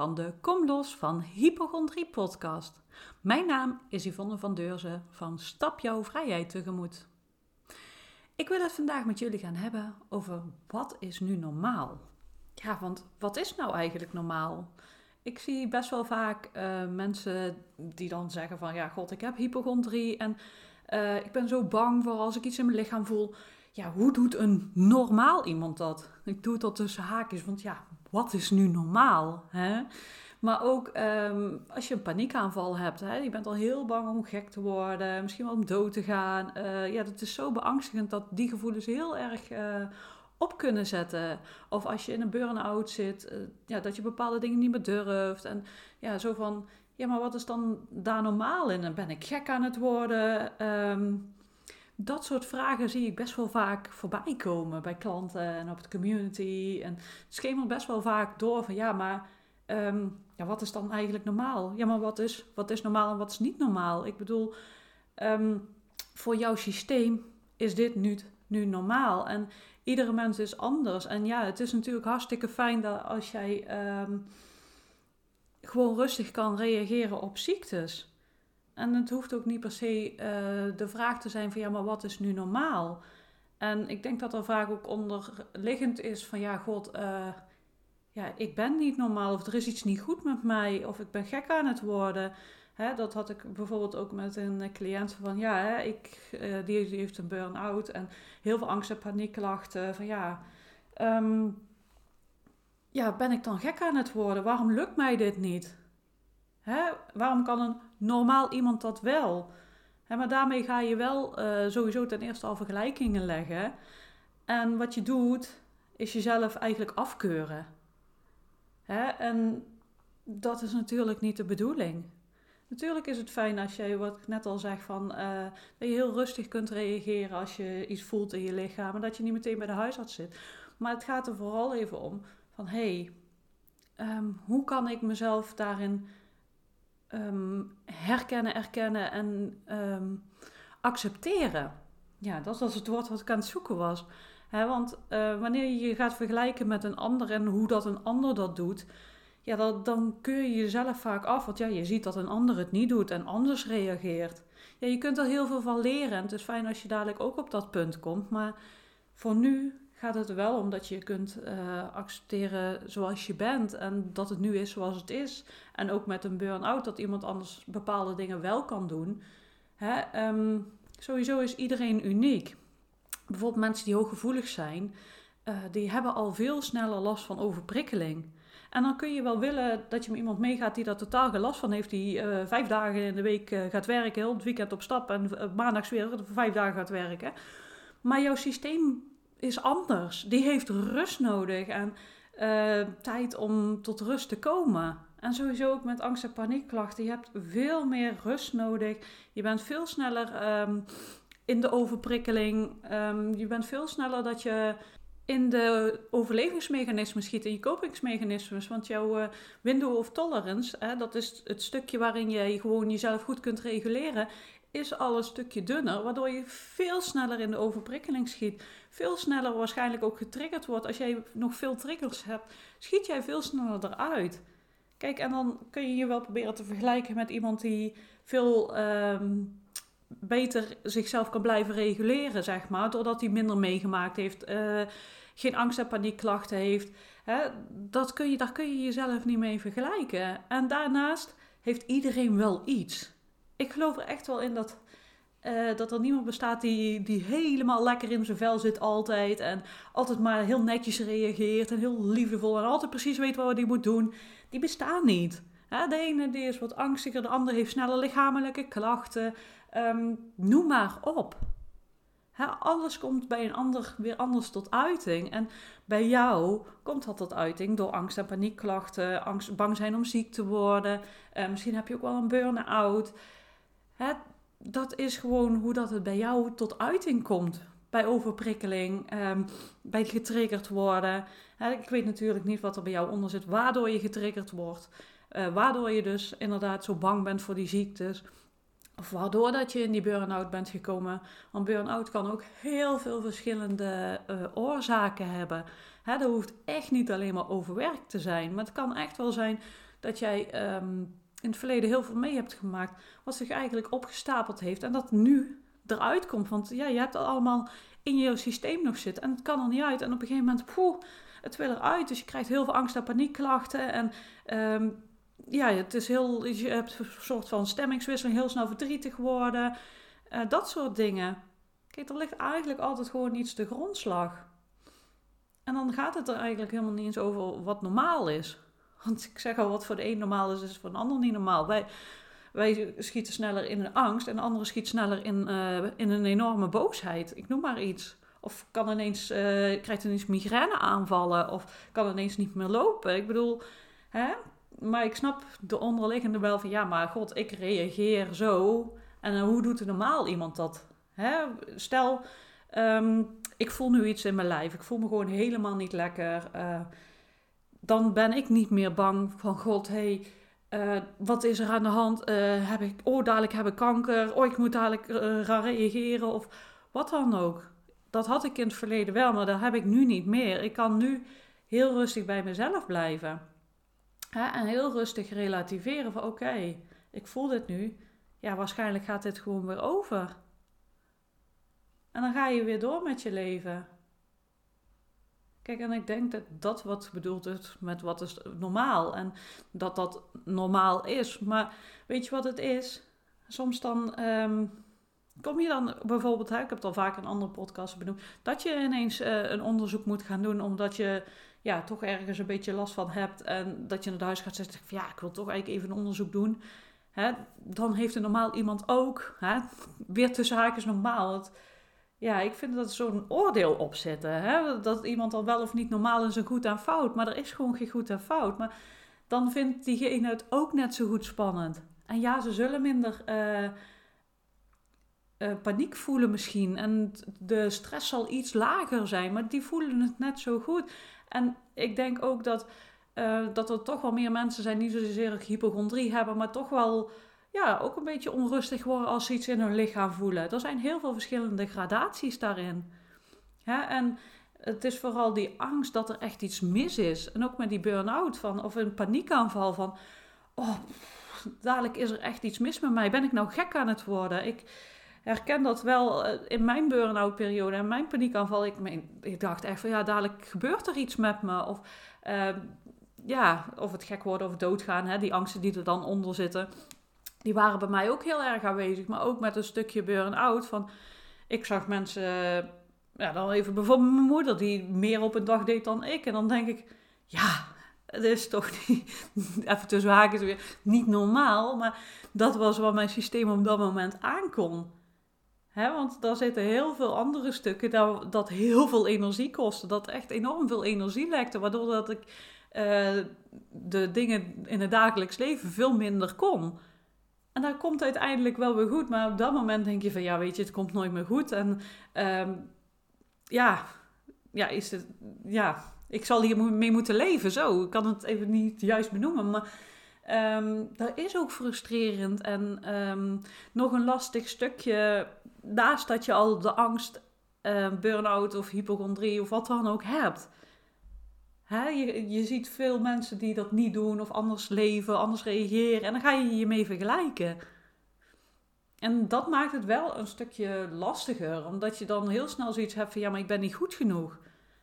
van de Kom Los van Hypochondrie podcast. Mijn naam is Yvonne van Deurzen van Stap Jouw Vrijheid Tegemoet. Ik wil het vandaag met jullie gaan hebben over wat is nu normaal? Ja, want wat is nou eigenlijk normaal? Ik zie best wel vaak uh, mensen die dan zeggen van ja, god, ik heb hypochondrie en uh, ik ben zo bang voor als ik iets in mijn lichaam voel ja, hoe doet een normaal iemand dat? Ik doe al tussen haakjes, want ja, wat is nu normaal? Hè? Maar ook um, als je een paniekaanval hebt, hè, je bent al heel bang om gek te worden, misschien wel om dood te gaan. Uh, ja, dat is zo beangstigend dat die gevoelens heel erg uh, op kunnen zetten. Of als je in een burn-out zit, uh, ja, dat je bepaalde dingen niet meer durft. En ja, zo van, ja, maar wat is dan daar normaal in? En ben ik gek aan het worden? Um, dat soort vragen zie ik best wel vaak voorbij komen bij klanten en op de community. En het schemert best wel vaak door van ja, maar um, ja, wat is dan eigenlijk normaal? Ja, maar wat is, wat is normaal en wat is niet normaal? Ik bedoel, um, voor jouw systeem is dit nu, nu normaal. En iedere mens is anders. En ja, het is natuurlijk hartstikke fijn dat als jij um, gewoon rustig kan reageren op ziektes. En het hoeft ook niet per se uh, de vraag te zijn van ja, maar wat is nu normaal? En ik denk dat er vaak ook onderliggend is van ja, god, uh, ja, ik ben niet normaal of er is iets niet goed met mij of ik ben gek aan het worden. Hè, dat had ik bijvoorbeeld ook met een cliënt van ja, hè, ik, uh, die, heeft een burn-out en heel veel angst en paniekklachten. Van ja, um, ja, ben ik dan gek aan het worden? Waarom lukt mij dit niet? Hè? Waarom kan een normaal iemand dat wel? Maar daarmee ga je wel uh, sowieso ten eerste al vergelijkingen leggen. En wat je doet, is jezelf eigenlijk afkeuren. En dat is natuurlijk niet de bedoeling. Natuurlijk is het fijn als je, wat ik net al zeg, van, uh, dat je heel rustig kunt reageren als je iets voelt in je lichaam. En dat je niet meteen bij de huisarts zit. Maar het gaat er vooral even om van, hé, hey, um, hoe kan ik mezelf daarin um, herkennen, erkennen en um, accepteren. Ja, dat was het woord wat ik aan het zoeken was. Want uh, wanneer je je gaat vergelijken met een ander en hoe dat een ander dat doet, ja, dan keur je jezelf vaak af. Want ja, je ziet dat een ander het niet doet en anders reageert. Ja, je kunt er heel veel van leren. En het is fijn als je dadelijk ook op dat punt komt. Maar voor nu gaat het wel om dat je kunt uh, accepteren zoals je bent en dat het nu is zoals het is. En ook met een burn-out dat iemand anders bepaalde dingen wel kan doen. Hè? Um, sowieso is iedereen uniek. Bijvoorbeeld mensen die hooggevoelig zijn, uh, die hebben al veel sneller last van overprikkeling. En dan kun je wel willen dat je met iemand meegaat die daar totaal geen last van heeft, die uh, vijf dagen in de week gaat werken, heel het weekend op stap en maandags weer vijf dagen gaat werken. Maar jouw systeem is anders. Die heeft rust nodig en uh, tijd om tot rust te komen. En sowieso ook met angst en paniekklachten. Je hebt veel meer rust nodig. Je bent veel sneller um, in de overprikkeling. Um, je bent veel sneller dat je in de overlevingsmechanismen schiet, in je kopingsmechanismes. Want jouw uh, window of tolerance, hè, dat is het stukje waarin je gewoon jezelf goed kunt reguleren, is al een stukje dunner, waardoor je veel sneller in de overprikkeling schiet. Veel sneller waarschijnlijk ook getriggerd wordt. Als jij nog veel triggers hebt, schiet jij veel sneller eruit. Kijk, en dan kun je je wel proberen te vergelijken met iemand die veel um, beter zichzelf kan blijven reguleren, zeg maar. Doordat hij minder meegemaakt heeft, uh, geen angst- en paniekklachten heeft. Hè, dat kun je, daar kun je jezelf niet mee vergelijken. En daarnaast heeft iedereen wel iets ik geloof er echt wel in dat, uh, dat er niemand bestaat die, die helemaal lekker in zijn vel zit altijd. En altijd maar heel netjes reageert en heel liefdevol en altijd precies weet wat hij moet doen. Die bestaan niet. de ene die is wat angstiger, de andere heeft snelle lichamelijke klachten. Um, noem maar op. alles komt bij een ander weer anders tot uiting. En bij jou komt dat tot uiting door angst- en paniekklachten, angst, bang zijn om ziek te worden. Uh, misschien heb je ook wel een burn-out. Dat is gewoon hoe dat het bij jou tot uiting komt. Bij overprikkeling, um, bij getriggerd worden. Hè, ik weet natuurlijk niet wat er bij jou onder zit, waardoor je getriggerd wordt. Uh, waardoor je dus inderdaad zo bang bent voor die ziektes. of waardoor dat je in die burn-out bent gekomen. Want burn-out kan ook heel veel verschillende uh, oorzaken hebben. Hè, dat hoeft echt niet alleen maar overwerkt te zijn. Maar het kan echt wel zijn dat jij ehm, in het verleden heel veel mee hebt gemaakt. Wat zich eigenlijk opgestapeld heeft. En dat nu eruit komt. Want ja, je hebt het allemaal in je systeem nog zitten. En het kan er niet uit. En op een gegeven moment, poeh, het wil eruit. Dus je krijgt heel veel angst- en paniekklachten. En um, ja, het is heel, je hebt een soort van stemmingswisseling, heel snel verdrietig worden. Uh, dat soort dingen. Kijk, er ligt eigenlijk altijd gewoon iets de grondslag. En dan gaat het er eigenlijk helemaal niet eens over wat normaal is. Want ik zeg al, wat voor de een normaal is, is voor een ander niet normaal. Wij, wij schieten sneller in een angst en de andere schiet sneller in, uh, in een enorme boosheid. Ik noem maar iets. Of kan ineens, uh, krijgt ineens migraine aanvallen. Of kan ineens niet meer lopen. Ik bedoel, hè? maar ik snap de onderliggende wel van ja, maar god, ik reageer zo. En hoe doet een normaal iemand dat? Hè? Stel, um, ik voel nu iets in mijn lijf. Ik voel me gewoon helemaal niet lekker. Dan ben ik niet meer bang van god, hey, uh, wat is er aan de hand? Uh, heb ik, oh, dadelijk heb ik kanker. Oh, ik moet dadelijk gaan reageren. Of wat dan ook. Dat had ik in het verleden wel, maar dat heb ik nu niet meer. Ik kan nu heel rustig bij mezelf blijven. Hè, en heel rustig relativeren van oké, ik voel dit nu. Ja, waarschijnlijk gaat dit gewoon weer over. En dan ga je weer door met je leven. Kijk, en ik denk dat dat wat bedoeld is met wat is normaal. En dat dat normaal is. Maar weet je wat het is? Soms dan ehm, kom je dan bijvoorbeeld, ik heb het al vaak in andere podcasts benoemd, dat je ineens uh, een onderzoek moet gaan doen omdat je ja, toch ergens een beetje last van hebt en dat je naar huis gaat zeggen van ja, ik wil toch eigenlijk even een onderzoek doen. Hè, dan heeft een normaal iemand ook, hè, weer tussen haakjes normaal. Het, ja, ik vind dat zo'n oordeel opzetten. Hè, dat iemand dan wel of niet normaal is een goed en fout, maar er is gewoon geen goed en fout. Maar dan vindt diegene het ook net zo goed spannend. En ja, ze zullen minder uh, uh, paniek voelen misschien. En de stress zal iets lager zijn, maar die voelen het net zo goed. En ik denk ook dat, uh, dat er toch wel meer mensen zijn die zozeer hypochondrie hebben, maar toch wel ja, ook een beetje onrustig worden als ze iets in hun lichaam voelen. Er zijn heel veel verschillende gradaties daarin. En het is vooral die angst dat er echt iets mis is. En ook met die burn-out van, of een paniekaanval van, oh, dadelijk is er echt iets mis met mij. Ben ik nou gek aan het worden? Ik, herken dat wel eh, in mijn burn-out periode en mijn paniekaanval. Ik, dacht echt van ja, dadelijk gebeurt er iets met me. Of uh, ja, of het gek worden of doodgaan. Hè, die angsten die er dan onder zitten. Die waren bij mij ook heel erg aanwezig. Maar ook met een stukje burn-out. Van, ik zag mensen, ja, dan even bijvoorbeeld mijn moeder, die meer op een dag deed dan ik. En dan denk ik, ja, het is toch niet, even tussen haakjes weer, niet normaal. Maar dat was wat mijn systeem op dat moment aankon. Want daar zitten heel veel andere stukken dat, dat heel veel energie kosten. Dat echt enorm veel energie lekte. Waardoor dat ik uh, de dingen in het dagelijks leven veel minder kon. En dat komt uiteindelijk wel weer goed. Maar op dat moment denk je van ja, weet je, het komt nooit meer goed. En um, ja, ja, is het, ja, ik zal hier mee moeten leven. Zo, ik kan het even niet juist benoemen. Maar um, dat is ook frustrerend. En um, nog een lastig stukje naast dat je al de angst, uh, burn-out of hypochondrie of wat dan ook hebt. Je, je ziet veel mensen die dat niet doen of anders leven, anders reageren. En dan ga je je mee vergelijken. En dat maakt het wel een stukje lastiger, omdat je dan heel snel zoiets hebt van ja, maar ik ben niet goed genoeg.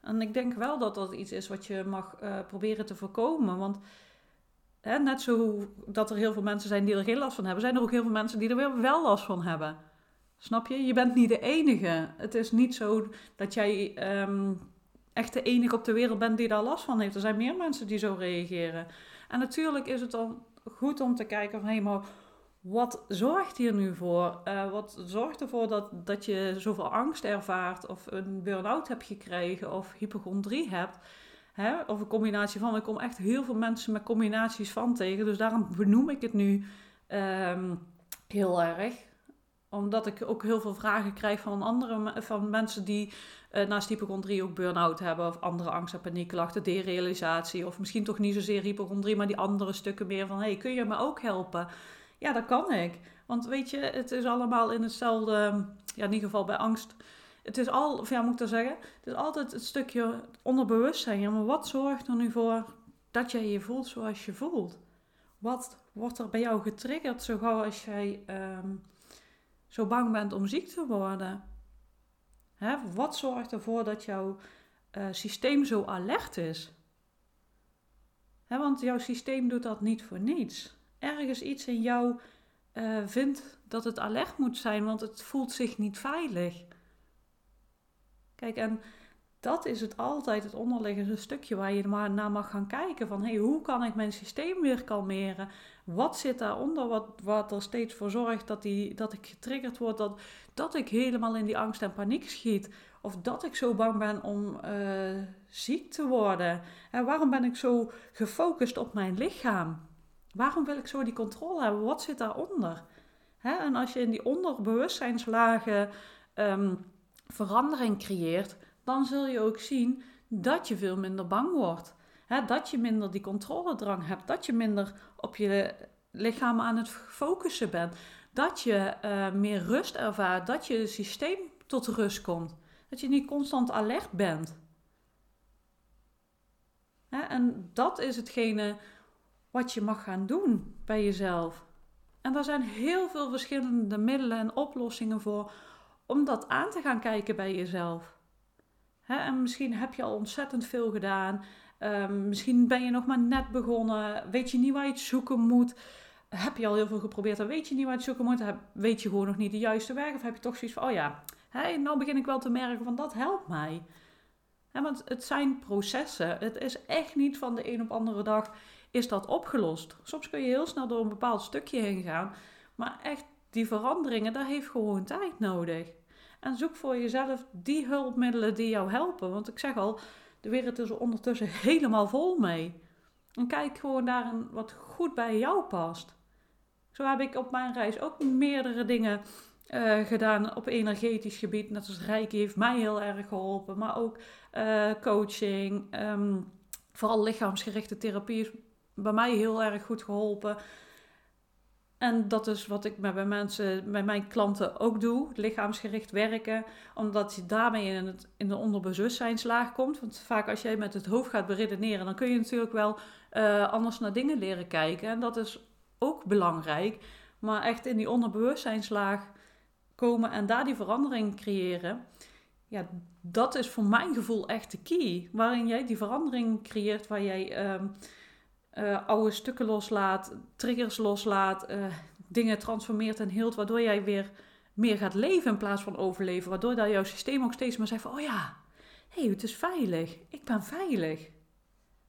En ik denk wel dat dat iets is wat je mag uh, proberen te voorkomen. Want hè, net zo dat er heel veel mensen zijn die er geen last van hebben, zijn er ook heel veel mensen die er weer wel last van hebben. Snap je? Je bent niet de enige. Het is niet zo dat jij um, echt de enige op de wereld bent die daar last van heeft. Er zijn meer mensen die zo reageren. En natuurlijk is het dan goed om te kijken van hé, maar wat zorgt hier nu voor? Uh, wat zorgt ervoor dat, dat je zoveel angst ervaart of een burn-out hebt gekregen of hypochondrie hebt? Hè? Of een combinatie van. Ik kom echt heel veel mensen met combinaties van tegen. Dus daarom benoem ik het nu um, heel erg omdat ik ook heel veel vragen krijg van andere van mensen die uh, naast hypochondrie ook burn-out hebben. Of andere angst- en paniekklachten, derealisatie. Of misschien toch niet zozeer hypochondrie, maar die andere stukken meer van... hey, kun je me ook helpen? Ja, dat kan ik. Want weet je, het is allemaal in hetzelfde, ja, in ieder geval bij angst. Het is al, ja, moet ik dat zeggen? Het is altijd het stukje onderbewustzijn. Ja, maar wat zorgt er nu voor dat jij je voelt zoals je voelt? Wat wordt er bij jou getriggerd zo gauw als jij ehm, zo bang bent om ziek te worden? Hè? Wat zorgt ervoor dat jouw uh, systeem zo alert is? Hè, want jouw systeem doet dat niet voor niets. Ergens iets in jou uh, vindt dat het alert moet zijn, want het voelt zich niet veilig. Kijk, en dat is het altijd het onderliggende stukje waar je maar naar mag gaan kijken. Van hey, hoe kan ik mijn systeem weer kalmeren? Wat zit daaronder wat, wat er steeds voor zorgt dat, die, dat ik getriggerd word, dat, dat ik helemaal in die angst en paniek schiet? Of dat ik zo bang ben om uh, ziek te worden? En waarom ben ik zo gefocust op mijn lichaam? Waarom wil ik zo die controle hebben? Wat zit daaronder? Hè? En als je in die onderbewustzijnslagen um, verandering creëert, dan zul je ook zien dat je veel minder bang wordt. Dat je minder die controledrang hebt. Dat je minder op je lichaam aan het focussen bent. Dat je uh, meer rust ervaart. Dat je systeem tot rust komt. Dat je niet constant alert bent. En dat is hetgene wat je mag gaan doen bij jezelf. En daar zijn heel veel verschillende middelen en oplossingen voor om dat aan te gaan kijken bij jezelf. En misschien heb je al ontzettend veel gedaan. Um, misschien ben je nog maar net begonnen. Weet je niet waar je het zoeken moet. Heb je al heel veel geprobeerd dan weet je niet waar je het zoeken moet. weet je gewoon nog niet de juiste weg. Of heb je toch zoiets van, oh ja, hè, nou begin ik wel te merken van dat helpt mij. want het zijn processen. Het is echt niet van de een op andere dag is dat opgelost. Soms kun je heel snel door een bepaald stukje heen gaan. Maar echt die veranderingen, daar heeft gewoon tijd nodig. En zoek voor jezelf die hulpmiddelen die jou helpen. Want ik zeg al, de wereld is er ondertussen helemaal vol mee. En kijk gewoon naar wat goed bij jou past. Zo heb ik op mijn reis ook meerdere dingen uh, gedaan op energetisch gebied. Net als Reiki heeft mij heel erg geholpen. Maar ook uh, coaching, um, vooral lichaamsgerichte therapie bij mij heel erg goed geholpen. En dat is wat ik met bij mensen, bij mijn klanten ook doe, lichaamsgericht werken. Omdat je daarmee in, het, in de onderbewustzijnslaag komt. Want vaak als jij met het hoofd gaat beredeneren, dan kun je natuurlijk wel uh, anders naar dingen leren kijken. En dat is ook belangrijk. Maar echt in die onderbewustzijnslaag komen en daar die verandering creëren. Ja, dat is voor mijn gevoel echt de key. Waarin jij die verandering creëert, waar jij... Uh, uh, oude stukken loslaat, triggers loslaat, uh, dingen transformeert en hield, waardoor jij weer meer gaat leven in plaats van overleven. Waardoor dat jouw systeem ook steeds maar zegt van, oh ja, hé, hey, het is veilig. Ik ben veilig.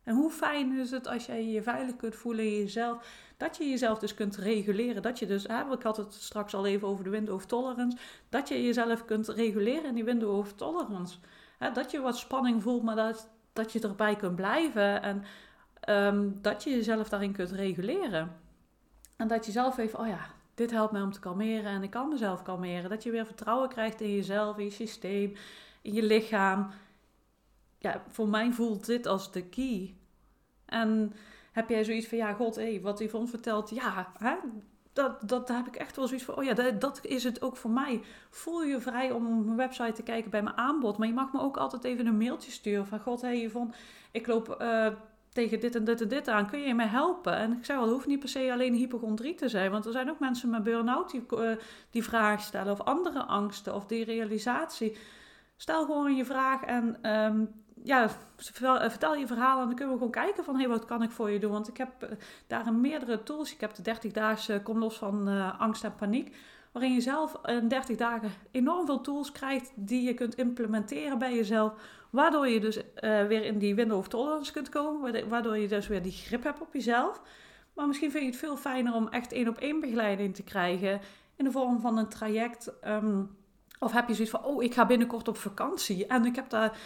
En hoe fijn is het als jij je veilig kunt voelen in jezelf, dat je jezelf dus kunt reguleren. Dat je dus, hè, ik had het straks al even over de window of tolerance, dat je jezelf kunt reguleren in die window of tolerance. Hè, dat je wat spanning voelt, maar dat, dat je erbij kunt blijven en Ehm, dat je jezelf daarin kunt reguleren. En dat je zelf even, oh ja, dit helpt mij om te kalmeren en ik kan mezelf kalmeren. Dat je weer vertrouwen krijgt in jezelf, in je systeem, in je lichaam. Ja, voor mij voelt dit als de key. En heb jij zoiets van, ja, god, hé, wat Yvonne vertelt, ja, hè, dat, dat heb ik echt wel zoiets van, oh ja, dat, dat, is het ook voor mij. Voel je vrij om mijn website te kijken bij mijn aanbod. Maar je mag me ook altijd even een mailtje sturen van, god, hé, Yvonne, ik loop... Uh, tegen dit en dit en dit aan. Kun je mij helpen? En ik zei al, het hoeft niet per se alleen hypochondrie te zijn. Want er zijn ook mensen met burn-out die, uh, die vraag stellen. Of andere angsten. Of die realisatie. Stel gewoon je vraag en um, ja, vertel, je verhaal. En dan kunnen we gewoon kijken van, hé, hey, wat kan ik voor je doen? Want ik heb uh, daar meerdere tools. Ik heb de 30 dagen Kom los van angst en paniek. Waarin je zelf in 30 dagen enorm veel tools krijgt die je kunt implementeren bij jezelf Waardoor je dus uh, weer in die window of tolerance kunt komen. Waardoor je dus weer die grip hebt op jezelf. Maar misschien vind je het veel fijner om echt één op één begeleiding te krijgen. In de vorm van een traject. Um, of heb je zoiets van, oh, ik ga binnenkort op vakantie. En ik heb daar,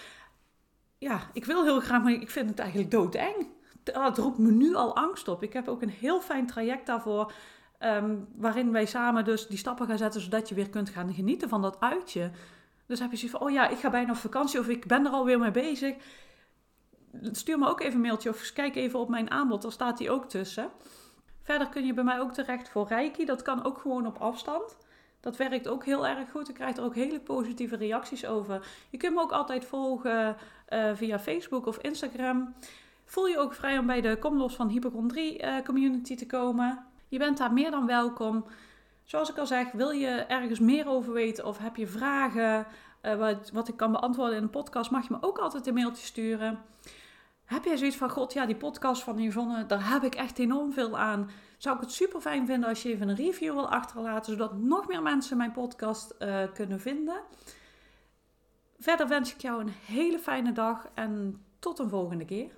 ja, ik wil heel graag, maar ik vind het eigenlijk doodeng. Het roept me nu al angst op. Ik heb ook een heel fijn traject daarvoor. Um, waarin wij samen dus die stappen gaan zetten, zodat je weer kunt gaan genieten van dat uitje. Dus heb je zoiets van, oh ja, ik ga bijna op vakantie of ik ben er alweer mee bezig. Stuur me ook even een mailtje of kijk even op mijn aanbod, daar staat die ook tussen. Verder kun je bij mij ook terecht voor Reiki. Dat kan ook gewoon op afstand. Dat werkt ook heel erg goed. Ik krijg er ook hele positieve reacties over. Je kunt me ook altijd volgen uh, via Facebook of Instagram. Voel je ook vrij om bij de Kom Los van Hypochondrie uh, community te komen. Je bent daar meer dan welkom. Zoals ik al zeg, wil je ergens meer over weten of heb je vragen uh, wat, wat ik kan beantwoorden in een podcast, mag je me ook altijd een mailtje sturen. Heb jij zoiets van, god ja, die podcast van Yvonne, daar heb ik echt enorm veel aan. Zou ik het super fijn vinden als je even een review wil achterlaten, zodat nog meer mensen mijn podcast uh, kunnen vinden. Verder wens ik jou een hele fijne dag en tot een volgende keer.